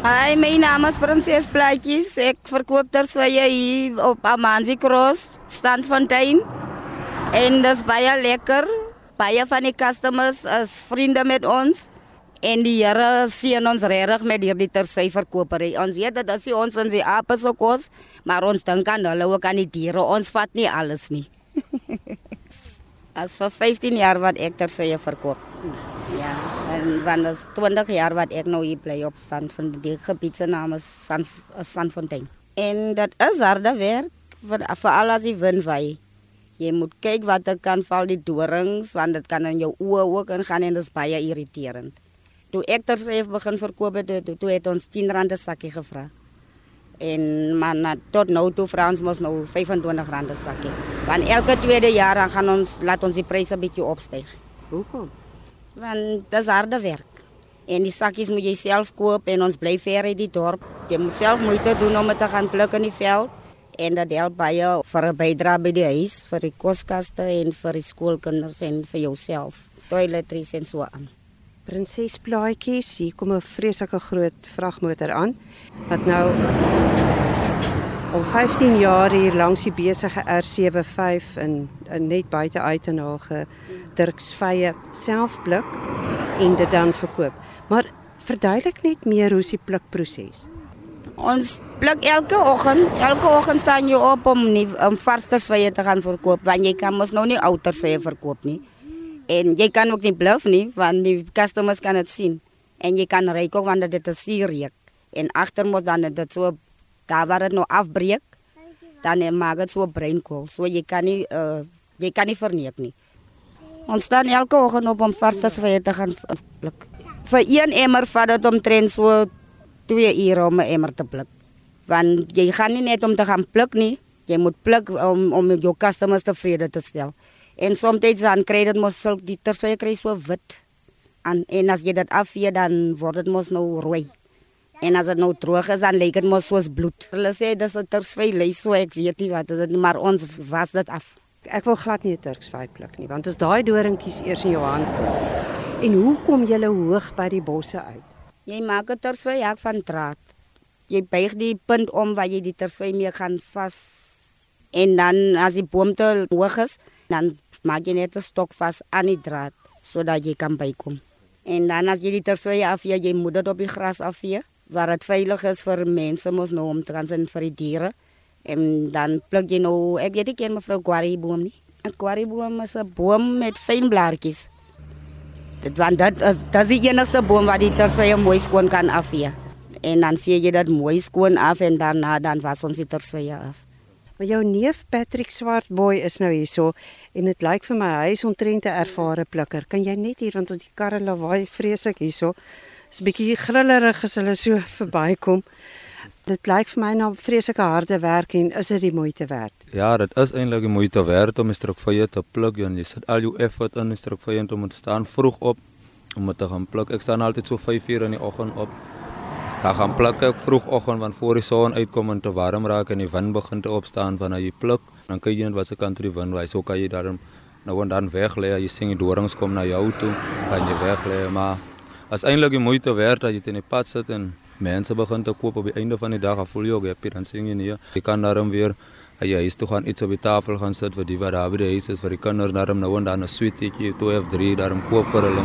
Hi, my naam is Prinses Plaatjies. Ek verkoop terswye hier op Amanzi Cross, Standfontein. En dis baie lekker. Baie van die customers is vriende met ons. En die Here seën ons regtig met hierdie terswy verkopery. Ons weet dat as ons ons die ape se kos, maar ons dink aan hulle ook aan die diere. Ons vat nie alles nie. As vir 15 jaar wat ek terswy verkoop. Ja, en van is 20 jaar wat ek nou hier bly op stand van die gebied se naam is San Sanfontein. En dat is harde werk vir vir al as die wind waai. Jy moet kyk wat er kan val die dorings want dit kan in jou oë ook ingaan en dit is baie irriterend. Toe ek terswyf begin verkoop het, toe, toe het ons 10 rand 'n sakkie gevra. En maar na, tot nou toe vra ons mos nou 25 rand 'n sakkie. Want elke tweede jaar dan gaan ons laat ons die pryse bietjie opstyg. Hoekom? Want dis harde werk. En die sakkies moet jy self koop en ons bly ver uit die dorp. Jy moet self moeite doen om dit te gaan pluk in die veld en dit help baie vir 'n bydrae by die huis, vir die koskaste en vir die skoolkinders en vir jouself. Toiletries en so aan. Prinses Plaatjies, hier kom 'n vreeslike groot vragmotor aan wat nou om 15 jaar hier langs die besige R75 in, in net buite uit en haar gedruksvye self pluk en dit dan verkoop. Maar verduidelik net meer hoe se plukproses. Ons pluk elke oggend, elke oggend staan jy op om nie om varsste swye te gaan verkoop want jy kan mos nou nie ouer swye verkoop nie. En jy kan ook nie bluff nie want die customers kan dit sien. En jy kan ry ook want dit is suurreek. En agter mos dan dit so daar waar dit nou afbreek, dan maak dit so breinkool. So jy kan nie uh, jy kan nie verneek nie. Ons staan elke oggend op om vir te gaan pluk. Vir een emmer vat dit omtrent so 2 ure om 'n emmer te pluk. Want jy gaan nie net om te gaan pluk nie, jy moet pluk om om jou customers tevrede te stel. En soms dan kry dit mos sulk die terswy kry so wit. En en as jy dit afvee dan word dit mos nou rooi. En as dit nou droog is dan lyk dit mos soos bloed. Hulle sê dis 'n terswy lys so ek weet nie wat dit is maar ons was dit af. Ek wil glad nie 'n Turksvy pluk nie, want as daai doringkies eers in jou hand kom. En hoe kom jy hoog by die bosse uit? Jy maak 'n terswy jak van draad. Jy buig die punt om waar jy die terswy mee gaan vas. En dan as die boom te hoog is, dan maak jy net 'n stok vas aan die draad sodat jy kan bykom. En dan as jy die terswy afvee, jy moet dit op die gras afvee waar dit veilig is vir mense mos nou om te gaan sien vir die diere. En dan pluk jy nou, ek weet nie ken mevrou Quarry boom nie. 'n Quarry boom is 'n boom met fyn blaartjies. Dit want dit is dit is die enigste boom wat die terswy mooi skoon kan afvee. En dan vee jy dit mooi skoon af en daarna dan was ons die terswy af. Maar jou neef Patrick Swartboy is nou hierso en dit lyk vir my hy is omtrent 'n ervare plukker. Kan jy net hier want ons die karre lawaai vreeslik hierso. Is bietjie grillerig as hulle so verbykom. Dit lyk vir my na vreeslike harde werk en is dit die moeite werd? Ja, dit is eintlik die moeite werd om 'n strokvye te pluk en jy sit al jou effort in 'n strokvye om te staan vroeg op om dit te gaan pluk. Ek staan altyd so 5 uur in die oggend op. Dan gaan pluk ek vroegoggend want voor die son uitkom en te warm raak en die wind begin te opstaan wanneer jy pluk, dan kyk jy net wat se kant die wind wys. So kan jy daarom nou dan weg lê. Jy sien die dorings kom na jou toe, kan jy weg maar as eintlik die moeite werd dat jy in die pad sit en mense begin te koop op die einde van die dag, voel jy ook happy dan sien jy nie. Jy kan daarom weer jy huis toe gaan iets op die tafel gaan sit vir die wat daar by die huis is vir die kinders daarom nou en dan 'n sweetie, twee of drie daarom koop vir hulle.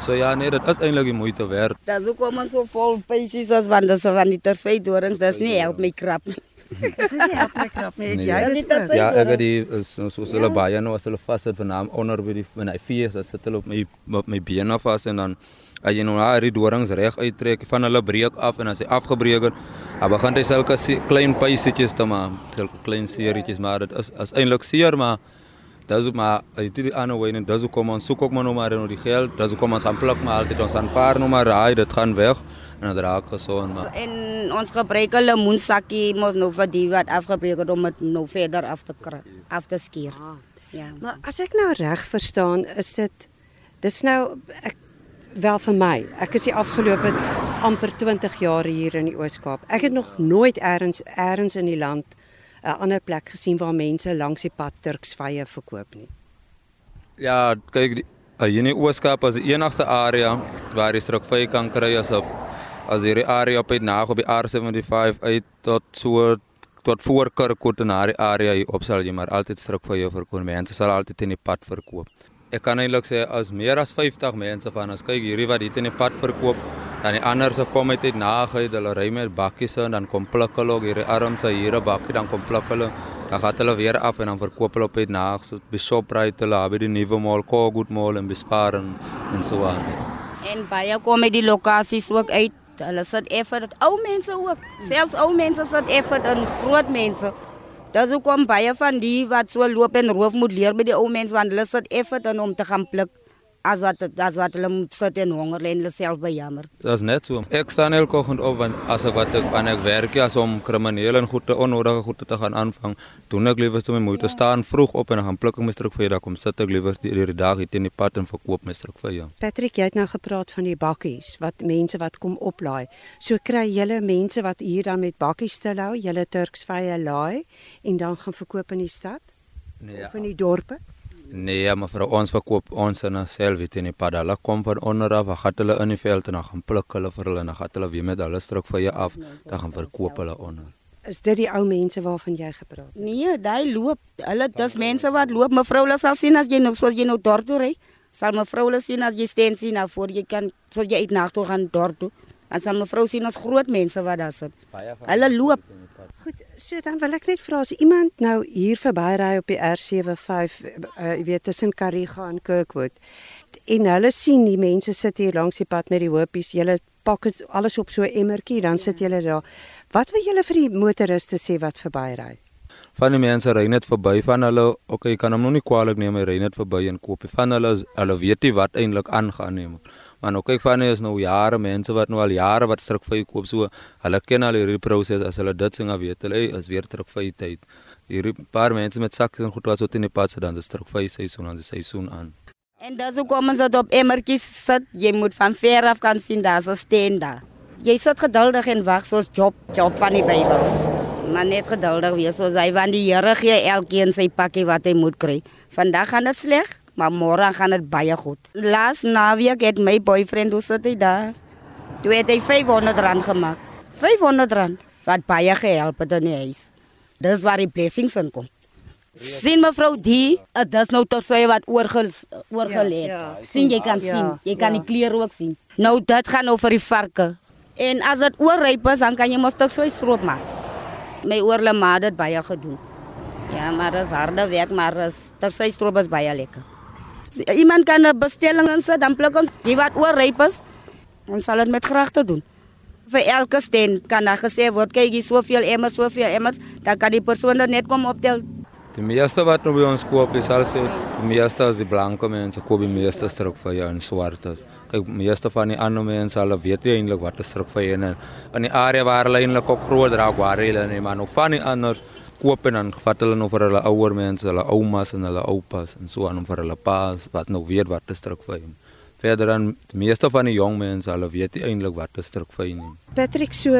So ja, nee, dit is eintlik die moeite werd. Dis hoekom ons so vol pieces as want dis van die terswy dorings, dis nie help my krap nie. Dis nie my krap nie. Nee. Jy Ja, dit ook? is- Ja, ek het die so so hulle baie nou as hulle vas sit vanaand onder by die van hy vier, dan sit hulle op my op my bene vas en dan as jy nou daar die dorings reg uittrek, van hulle breek af en as hy afgebreek het, dan begin hy sulke klein pysetjies te maak, sulke klein serietjies, maar dit is is eintlik seer maar Dis ook maar as jy die wy en dis ook kom ons soek ook maar nou maar nou die geld, dis ook kom ons aan pluk maar altyd ons aanvaar nou maar raai dit gaan weg en dit raak gesond maar En ons gebruik 'n lemoensakkie mos nou vir die wat afgebreek het om dit nou verder af te kry, af te skeer. Ja. Maar as ek nou reg verstaan, is dit dis nou ek wel vir my. Ek is die afgelope amper 20 jaar hier in die Oos-Kaap. Ek het nog nooit eers eers in die land 'n ander plek gesien waar mense langs die pad Turksvye verkoop nie. Ja, kyk die- hier in die Ooskaap is die enigste area waar jy strokvy kan kry as op as hierdie area op die nag op die R75 uit tot so tot voor Kirkwood en daai area hier op sal jy maar altyd struk vir jou verkoop. Mense sal altyd in die pad verkoop. Ek kan eintlik sê as meer as 50 mense van ons kyk hierdie wat hier in die pad verkoop, dan die ander se kom uit nag uit, hulle ry met bakkies en dan kom pluk hulle hierdie arms hier 'n bakkie dan kom pluk hulle. Dan gaan hulle weer af en dan verkoop hulle op uit nag so by Shoprite, hulle by die nuwe mall, Cogood Mall en Bespar en, so aan. En baie kom uit die lokasies ook uit. Hulle sit effe dat ou mense ook, selfs ou mense sit effe en groot mense. Dis hoekom baie van die wat so loop en roof moet leer by die ou mense want hulle sit dan om te gaan pluk as wat as wat hulle moet sit en honger en hulle self bejammer. Dis net so. Ek staan elke oggend op want as ek wat ek aan ek werk ja om kriminele en goede onnodige goede te gaan aanvang, doen ek liewer toe my moeite staan vroeg op en dan gaan pluk ek my struk vir jou, kom sit ek liewer die, die dag hier teen die pad en verkoop my struk vir jou. Patrick, jy het nou gepraat van die bakkies wat mense wat kom oplaai. So kry julle mense wat hier dan met bakkies te hou, julle Turksvye laai en dan gaan verkoop in die stad? Nee, of in die dorpe? Nee, maar vir ons verkoop ons in self weet in die pad. Hulle kom van onder af, gaan hulle in die veld en dan gaan pluk hulle vir hulle en dan gaan hulle weer met hulle struk vir jou af, dan gaan verkoop hulle onder. Is dit die ou mense waarvan jy gepraat het? Nee, daai loop. Hulle dis mense wat loop. Mevrou, hulle sal sien as jy nou soos jy nou dorp toe ry. Sal mevrou hulle sien as jy staan sien nou voor jy kan soos jy uit nag toe gaan dorp toe. Dan sal mevrou sien as groot mense wat daar sit. Hulle loop. Goed, so dan wil ek net vra as iemand nou hier verby ry op die R75, uh, jy weet tussen Kariga en Kirkwood en hulle sien die mense sit hier langs die pad met die hoopies, julle pak dit alles op so 'n emmertjie, dan sit julle daar. Wat wil julle vir die motoriste sê wat verby ry? Van die mense ry net verby van hulle, okay, jy kan hom nog nie kwaliek neem, hy ry net verby en koop. Van hulle hulle weet nie wat eintlik aangaan nie. Maar nou kyk van is nou jare mense wat nou al jare wat struk vir koop so. Hulle ken al hierdie proses as hulle dit sing weet hulle is weer terug vir tyd. Hierdie paar mense met sakke en goed wat so in die pad sit dan is terug vir seisoen die seisoen aan. En dan so kom ons op emmertjies sit. Jy moet van ver af kan sien daar's 'n steen daar. Jy sit geduldig en wag soos job job van die Bybel. Maar net geduldig wees soos hy van die Here gee elkeen sy pakkie wat hy moet kry. Vandag gaan dit sleg, maar môre gaan dit baie goed. Laas naweek het my boyfriend hoe sit hy daar? Toe het hy 500 rand gemaak. 500 rand wat baie gehelp het in die huis. Dis waar die blessings in kom. Sien mevrou die, dit is nou tot so wat oorge oorgelê. Ja, ja, sien jy kan ja, sien, jy kan ja. die klere ook sien. Nou dit gaan nou vir die varke. En as dit oorryp is, dan kan jy mos tot so stroop maak. My oorle ma het baie gedoen. Ja, maar dis harde werk, maar is tot so stroop is baie lekker. Iemand kan 'n bestelling insit, dan pluk ons die wat oorryp is. Ons sal dit met graagte doen. Vir elke steen kan daar gesê word, kyk hier soveel emmers, soveel emmers, dan kan die persoon net kom optel. Die meeste wat nou by ons koop is al sê, die meeste is die blanke mense koop die meeste struk vir jou en swartes. Kyk, meeste van die ander mense hulle weet nie eintlik wat 'n struk vir hulle is. In die area waar hulle eintlik ook groot raak waar hulle nie, maar nou van die ander koop en dan vat hulle nou vir hulle ouer mense, hulle oumas en hulle oupas en so aan vir hulle paas wat nou weet wat 'n struk vir hom. Verder dan die meeste van die jong mense, hulle weet nie eintlik wat 'n struk vir nie. Patrick, so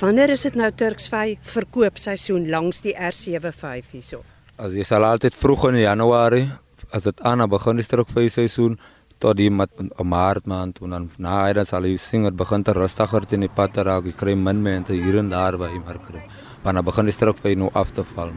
wanneer is dit nou Turksvy verkoopseisoen langs die R75 hierso? As jy sal altyd vroeg in Januarie, as dit aan begin die struk vir seisoen tot die mat, maart maand en dan na dit sal jy sien dit begin te rustiger teen die pad te raak. Jy kry min mense hier en daar by die mark want dan begin die druk vir jou nou af te val.